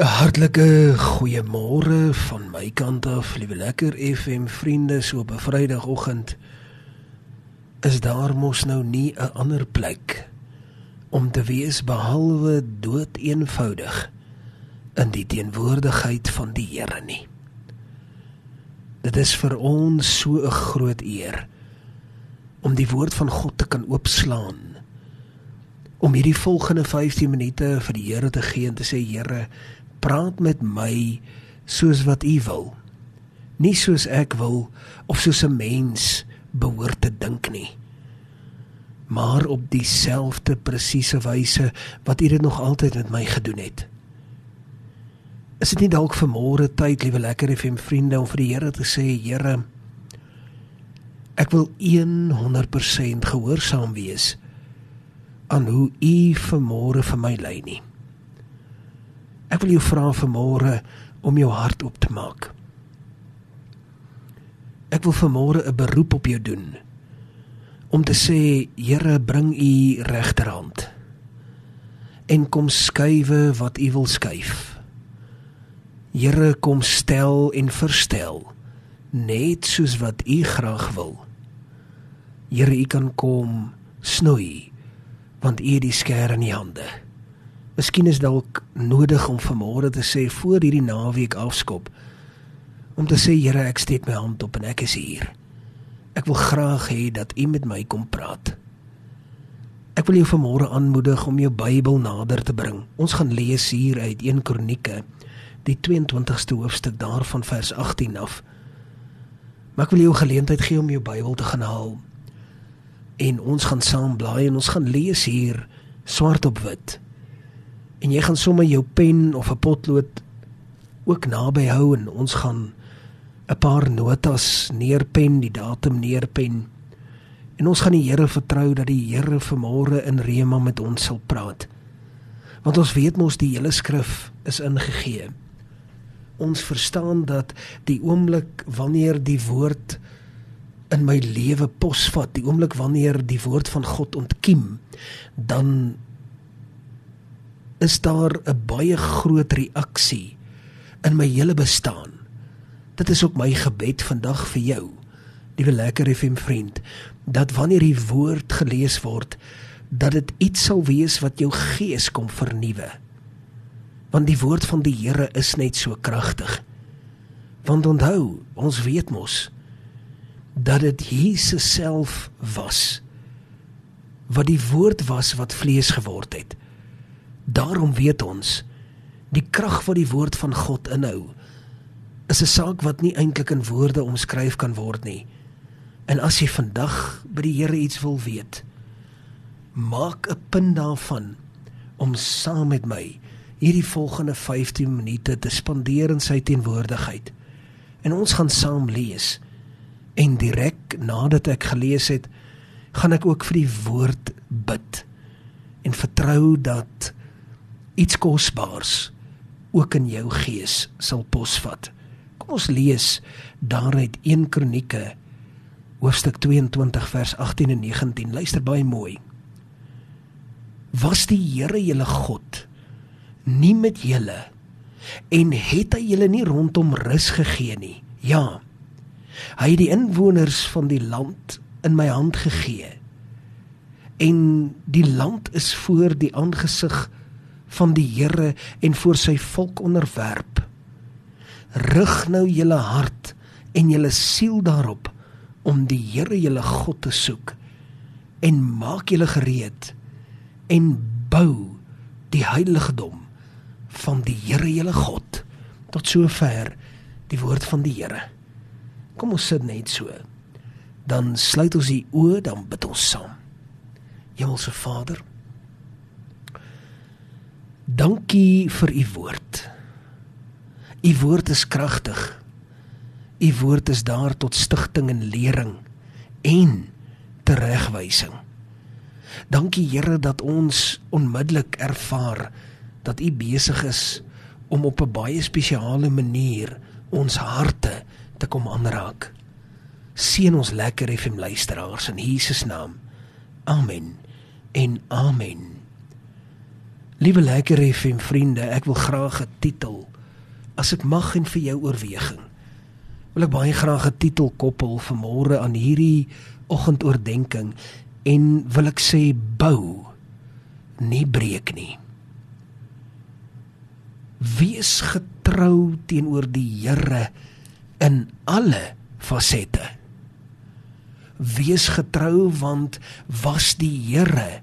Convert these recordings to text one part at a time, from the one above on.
'n Hartlike goeiemôre van my kant af, liewe lekker FM vriende, so op 'n Vrydagoggend. Is daar mos nou nie 'n ander plek om te wees behalwe dood eenvoudig in die teenwoordigheid van die Here nie. Dit is vir ons so 'n groot eer om die woord van God te kan oopslaan. Om hierdie volgende 15 minute vir die Here te gee en te sê Here, praat met my soos wat U wil. Nie soos ek wil of soos 'n mens behoort te dink nie. Maar op dieselfde presiese wyse wat U dit nog altyd met my gedoen het. Is dit nie dalk vir môre tyd, liewe lekker FM vriende, om vir die Here te sê, Here, ek wil 100% gehoorsaam wees aan hoe U vir môre vir my lei nie. Ek wil jou vra vir môre om jou hart oop te maak. Ek wil vir môre 'n beroep op jou doen om te sê, Here, bring U regterhand en kom skuwe wat U wil skuif. Here kom stel en verstel net soos wat u graag wil. Here u kan kom snoei want u het die skêr in die hande. Miskien is dalk nodig om vanmôre te sê voor hierdie naweek afskop om te sê Here ek steek my hand op en ek is hier. Ek wil graag hê dat u met my kom praat. Ek wil jou vanmôre aanmoedig om jou Bybel nader te bring. Ons gaan lees hier uit 1 Kronieke die 22ste hoofstuk daarvan vers 18 af. Maar ek wil jou geleentheid gee om jou Bybel te gaan haal. En ons gaan saam blaai en ons gaan lees hier swart op wit. En jy gaan sommer jou pen of 'n potlood ook naby hou en ons gaan 'n paar notas neerpen, die datum neerpen. En ons gaan die Here vertrou dat die Here vanmôre in Rema met ons sal praat. Want ons weet mos die hele skrif is ingegee ons verstaan dat die oomblik wanneer die woord in my lewe posvat, die oomblik wanneer die woord van God ontkiem, dan is daar 'n baie groot reaksie in my hele bestaan. Dit is ook my gebed vandag vir jou, liewe lekker FM vriend, dat wanneer die woord gelees word, dat dit iets sal wees wat jou gees kom vernuwe want die woord van die Here is net so kragtig. Want onthou, ons weet mos dat dit Jesus self was wat die woord was wat vlees geword het. Daarom weet ons die krag wat die woord van God inhou is 'n saak wat nie eintlik in woorde omskryf kan word nie. En as jy vandag by die Here iets wil weet, maak 'n punt daarvan om saam met my hierdie volgende 15 minute te spandeer in sy teenwoordigheid. En ons gaan saam lees. En direk nadat ek gelees het, gaan ek ook vir die woord bid en vertrou dat iets kosbaars ook in jou gees sal posvat. Kom ons lees daaruit 1 Kronieke hoofstuk 22 vers 18 en 19. Luister baie mooi. Was die Here julle God nie met julle en het hy julle nie rondom rus gegee nie. Ja. Hy het die inwoners van die land in my hand gegee. En die land is voor die aangesig van die Here en voor sy volk onderwerp. Rig nou julle hart en julle siel daarop om die Here julle God te soek en maak julle gereed en bou die heiligdom van die Here julle God. Tot sover die woord van die Here. Kom ons sit net so. Dan sluit ons die oë, dan bid ons saam. Hemelse Vader, dankie vir u woord. U woord is kragtig. U woord is daar tot stigting en lering en teregwysing. Dankie Here dat ons onmiddellik ervaar dat u besig is om op 'n baie spesiale manier ons harte te kom aanraak. Seën ons lekker FM luisteraars in Jesus naam. Amen. En amen. Liewe lekker FM vriende, ek wil graag 'n titel as ek mag en vir jou oorweging. Wil ek baie graag 'n titel koppel vir môre aan hierdie oggendoordenkings en wil ek sê bou nie breek nie. Wees getrou teenoor die Here in alle fasette. Wees getrou want was die Here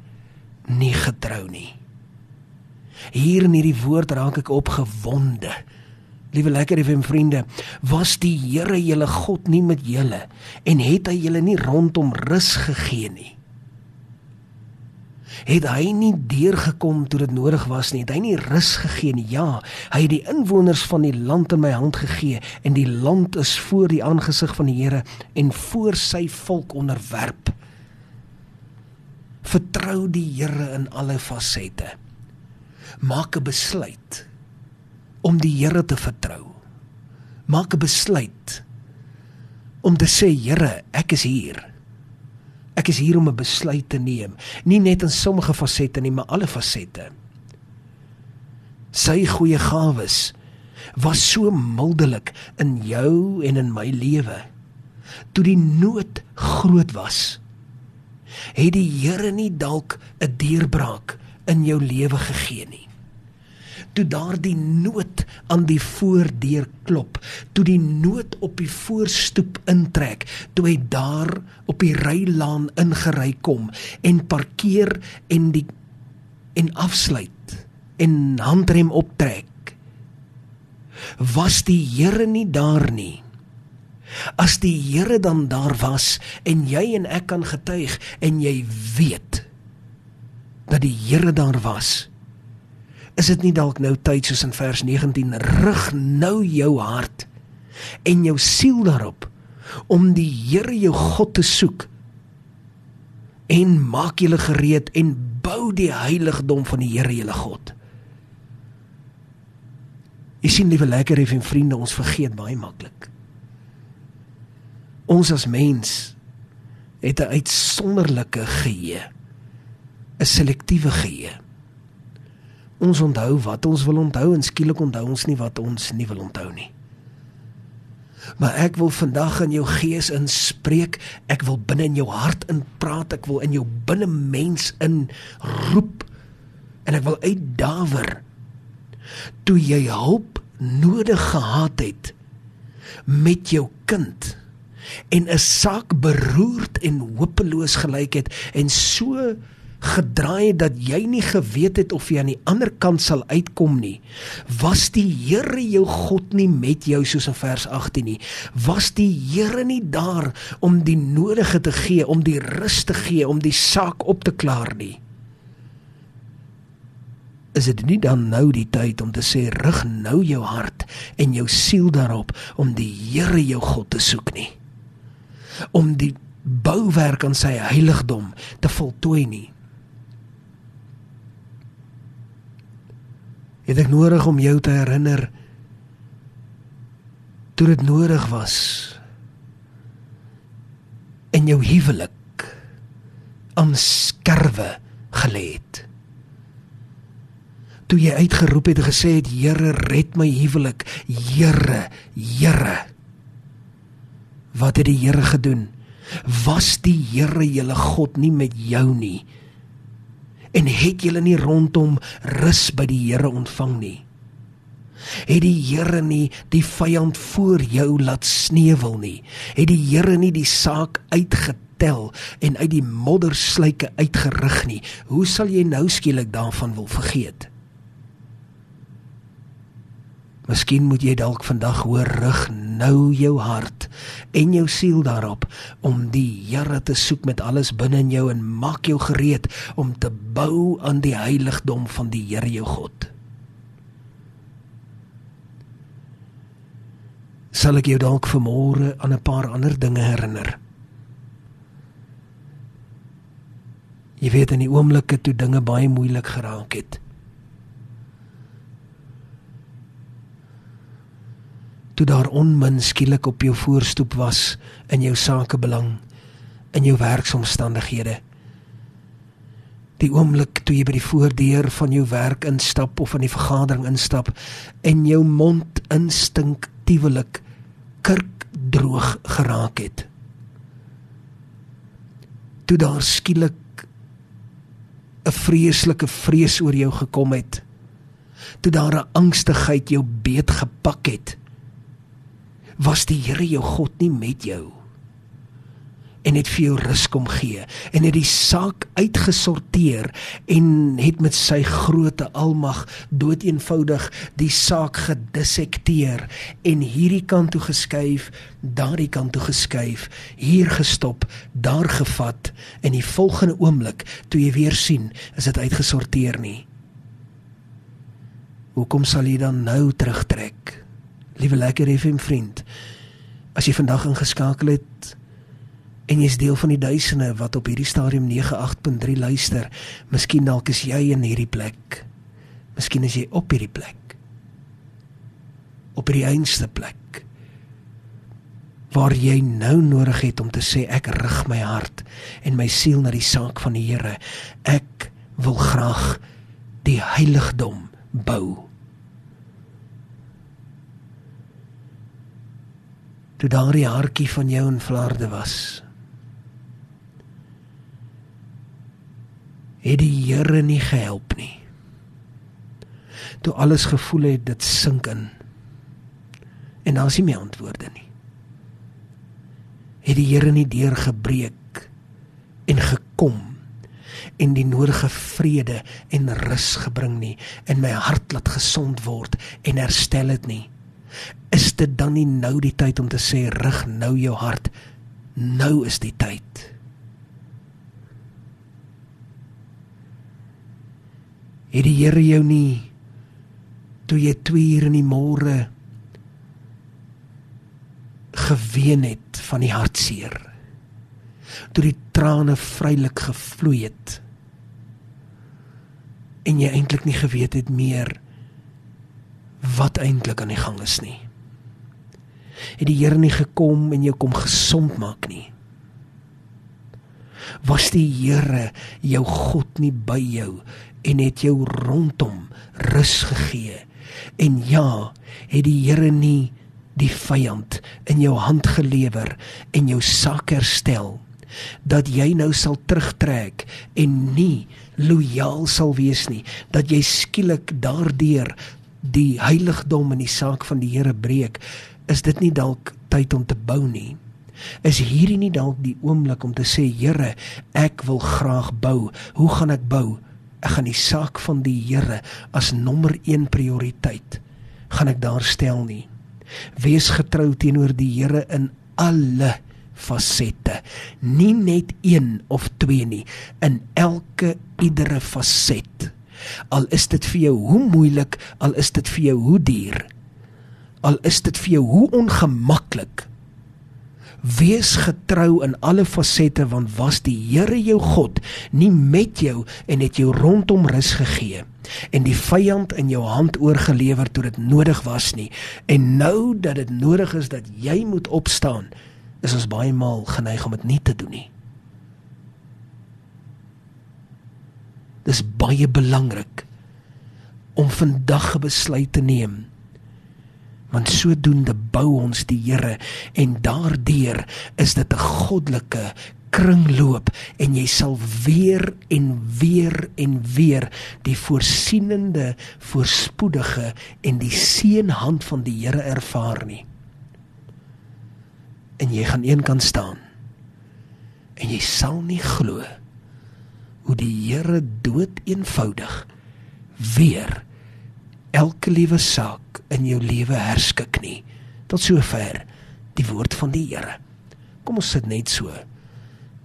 nie getrou nie. Hier in hierdie woord raak ek opgewonde. Liewe lekker FM vriende, was die Here julle God nie met julle en het hy julle nie rondom rus gegee nie? het hy nie deurgekom toe dit nodig was nie. Het hy nie rus gegee nie. Ja, hy het die inwoners van die land in my hand gegee en die land is voor die aangesig van die Here en voor sy volk onderwerp. Vertrou die Here in alle fasette. Maak 'n besluit om die Here te vertrou. Maak 'n besluit om te sê Here, ek is hier. Ek is hier om 'n besluit te neem, nie net in sommige fasette nie, maar alle fasette. Sy goeie gawes was so mildelik in jou en in my lewe. Toe die nood groot was, het die Here nie dalk 'n deurbraak in jou lewe gegee nie toe daardie nood aan die voordeur klop, toe die nood op die voorstoep intrek, toe hy daar op die rylaan ingery kom en parkeer en die en afsluit en handrem optrek. Was die Here nie daar nie? As die Here dan daar was en jy en ek kan getuig en jy weet dat die Here daar was, is dit nie dalk nou tyd soos in vers 19 rig nou jou hart en jou siel daarop om die Here jou God te soek en maak julle gereed en bou die heiligdom van die Here julle God. Jy sien liewe lekker hê en vriende ons vergeet baie maklik. Ons as mens het 'n uitsonderlike geheue, 'n selektiewe geheue ons onthou wat ons wil onthou en skielik onthou ons nie wat ons nie wil onthou nie. Maar ek wil vandag in jou gees inspreek. Ek wil binne in jou hart in praat. Ek wil in jou binne mens in roep. En ek wil uitdawer. Toe jy hulp nodig gehad het met jou kind en 'n saak beroerd en hopeloos gelyk het en so gedraai dat jy nie geweet het of jy aan die ander kant sal uitkom nie. Was die Here jou God nie met jou soos in vers 18 nie? Was die Here nie daar om die nodige te gee, om die rus te gee, om die saak op te klaar nie? Is dit nie dan nou die tyd om te sê rig nou jou hart en jou siel daarop om die Here jou God te soek nie? Om die bouwerk aan sy heiligdom te voltooi nie? Het ek nodig om jou te herinner toe dit nodig was in jou huwelik aan skerwe gelê het. Toe jy uitgeroep het en gesê het Here red my huwelik. Here Here. Wat het die Here gedoen? Was die Here julle God nie met jou nie en het julle nie rondom rus by die Here ontvang nie? Het die Here nie die vyand voor jou laat sneuwel nie? Het die Here nie die saak uitgetel en uit die moddersluike uitgerig nie? Hoe sal jy nou skielik daarvan wil vergeet Miskien moet jy dalk vandag hoor rig nou jou hart en jou siel daarop om die Here te soek met alles binne in jou en maak jou gereed om te bou aan die heiligdom van die Here jou God. Sal ek jou dalk vanmôre aan 'n paar ander dinge herinner? Jy weet in die oomblikke toe dinge baie moeilik geraak het. Toe daar onmin skielik op jou voorstoep was in jou sakebelang in jou werksomstandighede Die oomblik toe jy by die voordeur van jou werk instap of in die vergadering instap en jou mond instinktiewelik kurkdroog geraak het. Toe daar skielik 'n vreeslike vrees oor jou gekom het. Toe daar 'n angstigheid jou beet gepak het. Was die Here jou God nie met jou? en het vir jou rus kom gee en het die saak uitgesorteer en het met sy groote almag doeteenvoudig die saak gedissekteer en hierdie kant toe geskuif daardie kant toe geskuif hier gestop daar gevat en die volgende oomblik toe jy weer sien is dit uitgesorteer nie hoekom sal jy dan nou terugtrek liewe lekker FM vriend as jy vandag ingeskakel het en jy's deel van die duisende wat op hierdie stadium 98.3 luister. Miskien dalk is jy in hierdie plek. Miskien is jy op hierdie plek. Op die einste plek. Waar jy nou nodig het om te sê ek rig my hart en my siel na die saak van die Here. Ek wil graag die heiligdom bou. Toe daardie hartjie van jou in Vlaarde was, het die Here nie gehelp nie. Toe alles gevoel het dit sink in. En daar is nie meer antwoorde nie. Het die Here nie deurgebreek en gekom en die nodige vrede en rus gebring nie en my hart laat gesond word en herstel dit nie. Is dit dan nie nou die tyd om te sê rig nou jou hart? Nou is die tyd. het die Here jou nie toe jy 2 uur in die môre geween het van die hartseer toe die trane vrylik gevloei het en jy eintlik nie geweet het meer wat eintlik aan die gang is nie het die Here nie gekom en jou kom gesond maak nie was die Here jou God nie by jou en het jou rondom rus gegee. En ja, het die Here nie die vyand in jou hand gelewer en jou sak herstel dat jy nou sal terugtrek en nie lojaal sal wees nie dat jy skielik daardeur die heiligdom in die saak van die Here breek is dit nie dalk tyd om te bou nie is hierdie nie dalk die oomblik om te sê Here ek wil graag bou hoe gaan ek bou ek gaan die saak van die Here as nommer 1 prioriteit gaan ek daar stel nie. Wees getrou teenoor die Here in alle fasette, nie net een of twee nie, in elke iedere faset. Al is dit vir jou hoe moeilik, al is dit vir jou hoe duur, al is dit vir jou hoe ongemaklik, Wees getrou in alle fasette want was die Here jou God nie met jou en het jou rondom rus gegee en die vyand in jou hand oorgelewer toe dit nodig was nie. En nou dat dit nodig is dat jy moet opstaan is ons baie maal geneig om dit nie te doen nie Dis baie belangrik om vandag 'n besluit te neem. Want sodoende bou ons die Here en daardeur is dit 'n goddelike kringloop en jy sal weer en weer en weer die voorsienende voorspoedige en die seënhand van die Here ervaar nie. En jy gaan eenkant staan en jy sal nie glo hoe die Here dood eenvoudig weer elke liewe saak in jou lewe herskik nie. Tot sover die woord van die Here. Kom ons sit net so.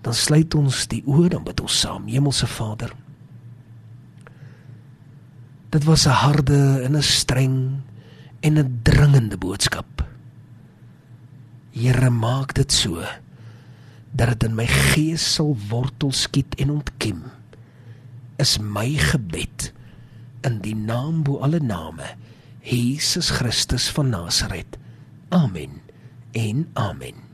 Dan sluit ons die oë dan bid ons saam. Hemelse Vader. Dit was 'n harde en 'n streng en 'n dringende boodskap. Here maak dit so dat dit in my gees sal wortel skiet en ontkiem. Is my gebed in die naam bo alle name Jesus Christus van Nasaret. Amen. En amen.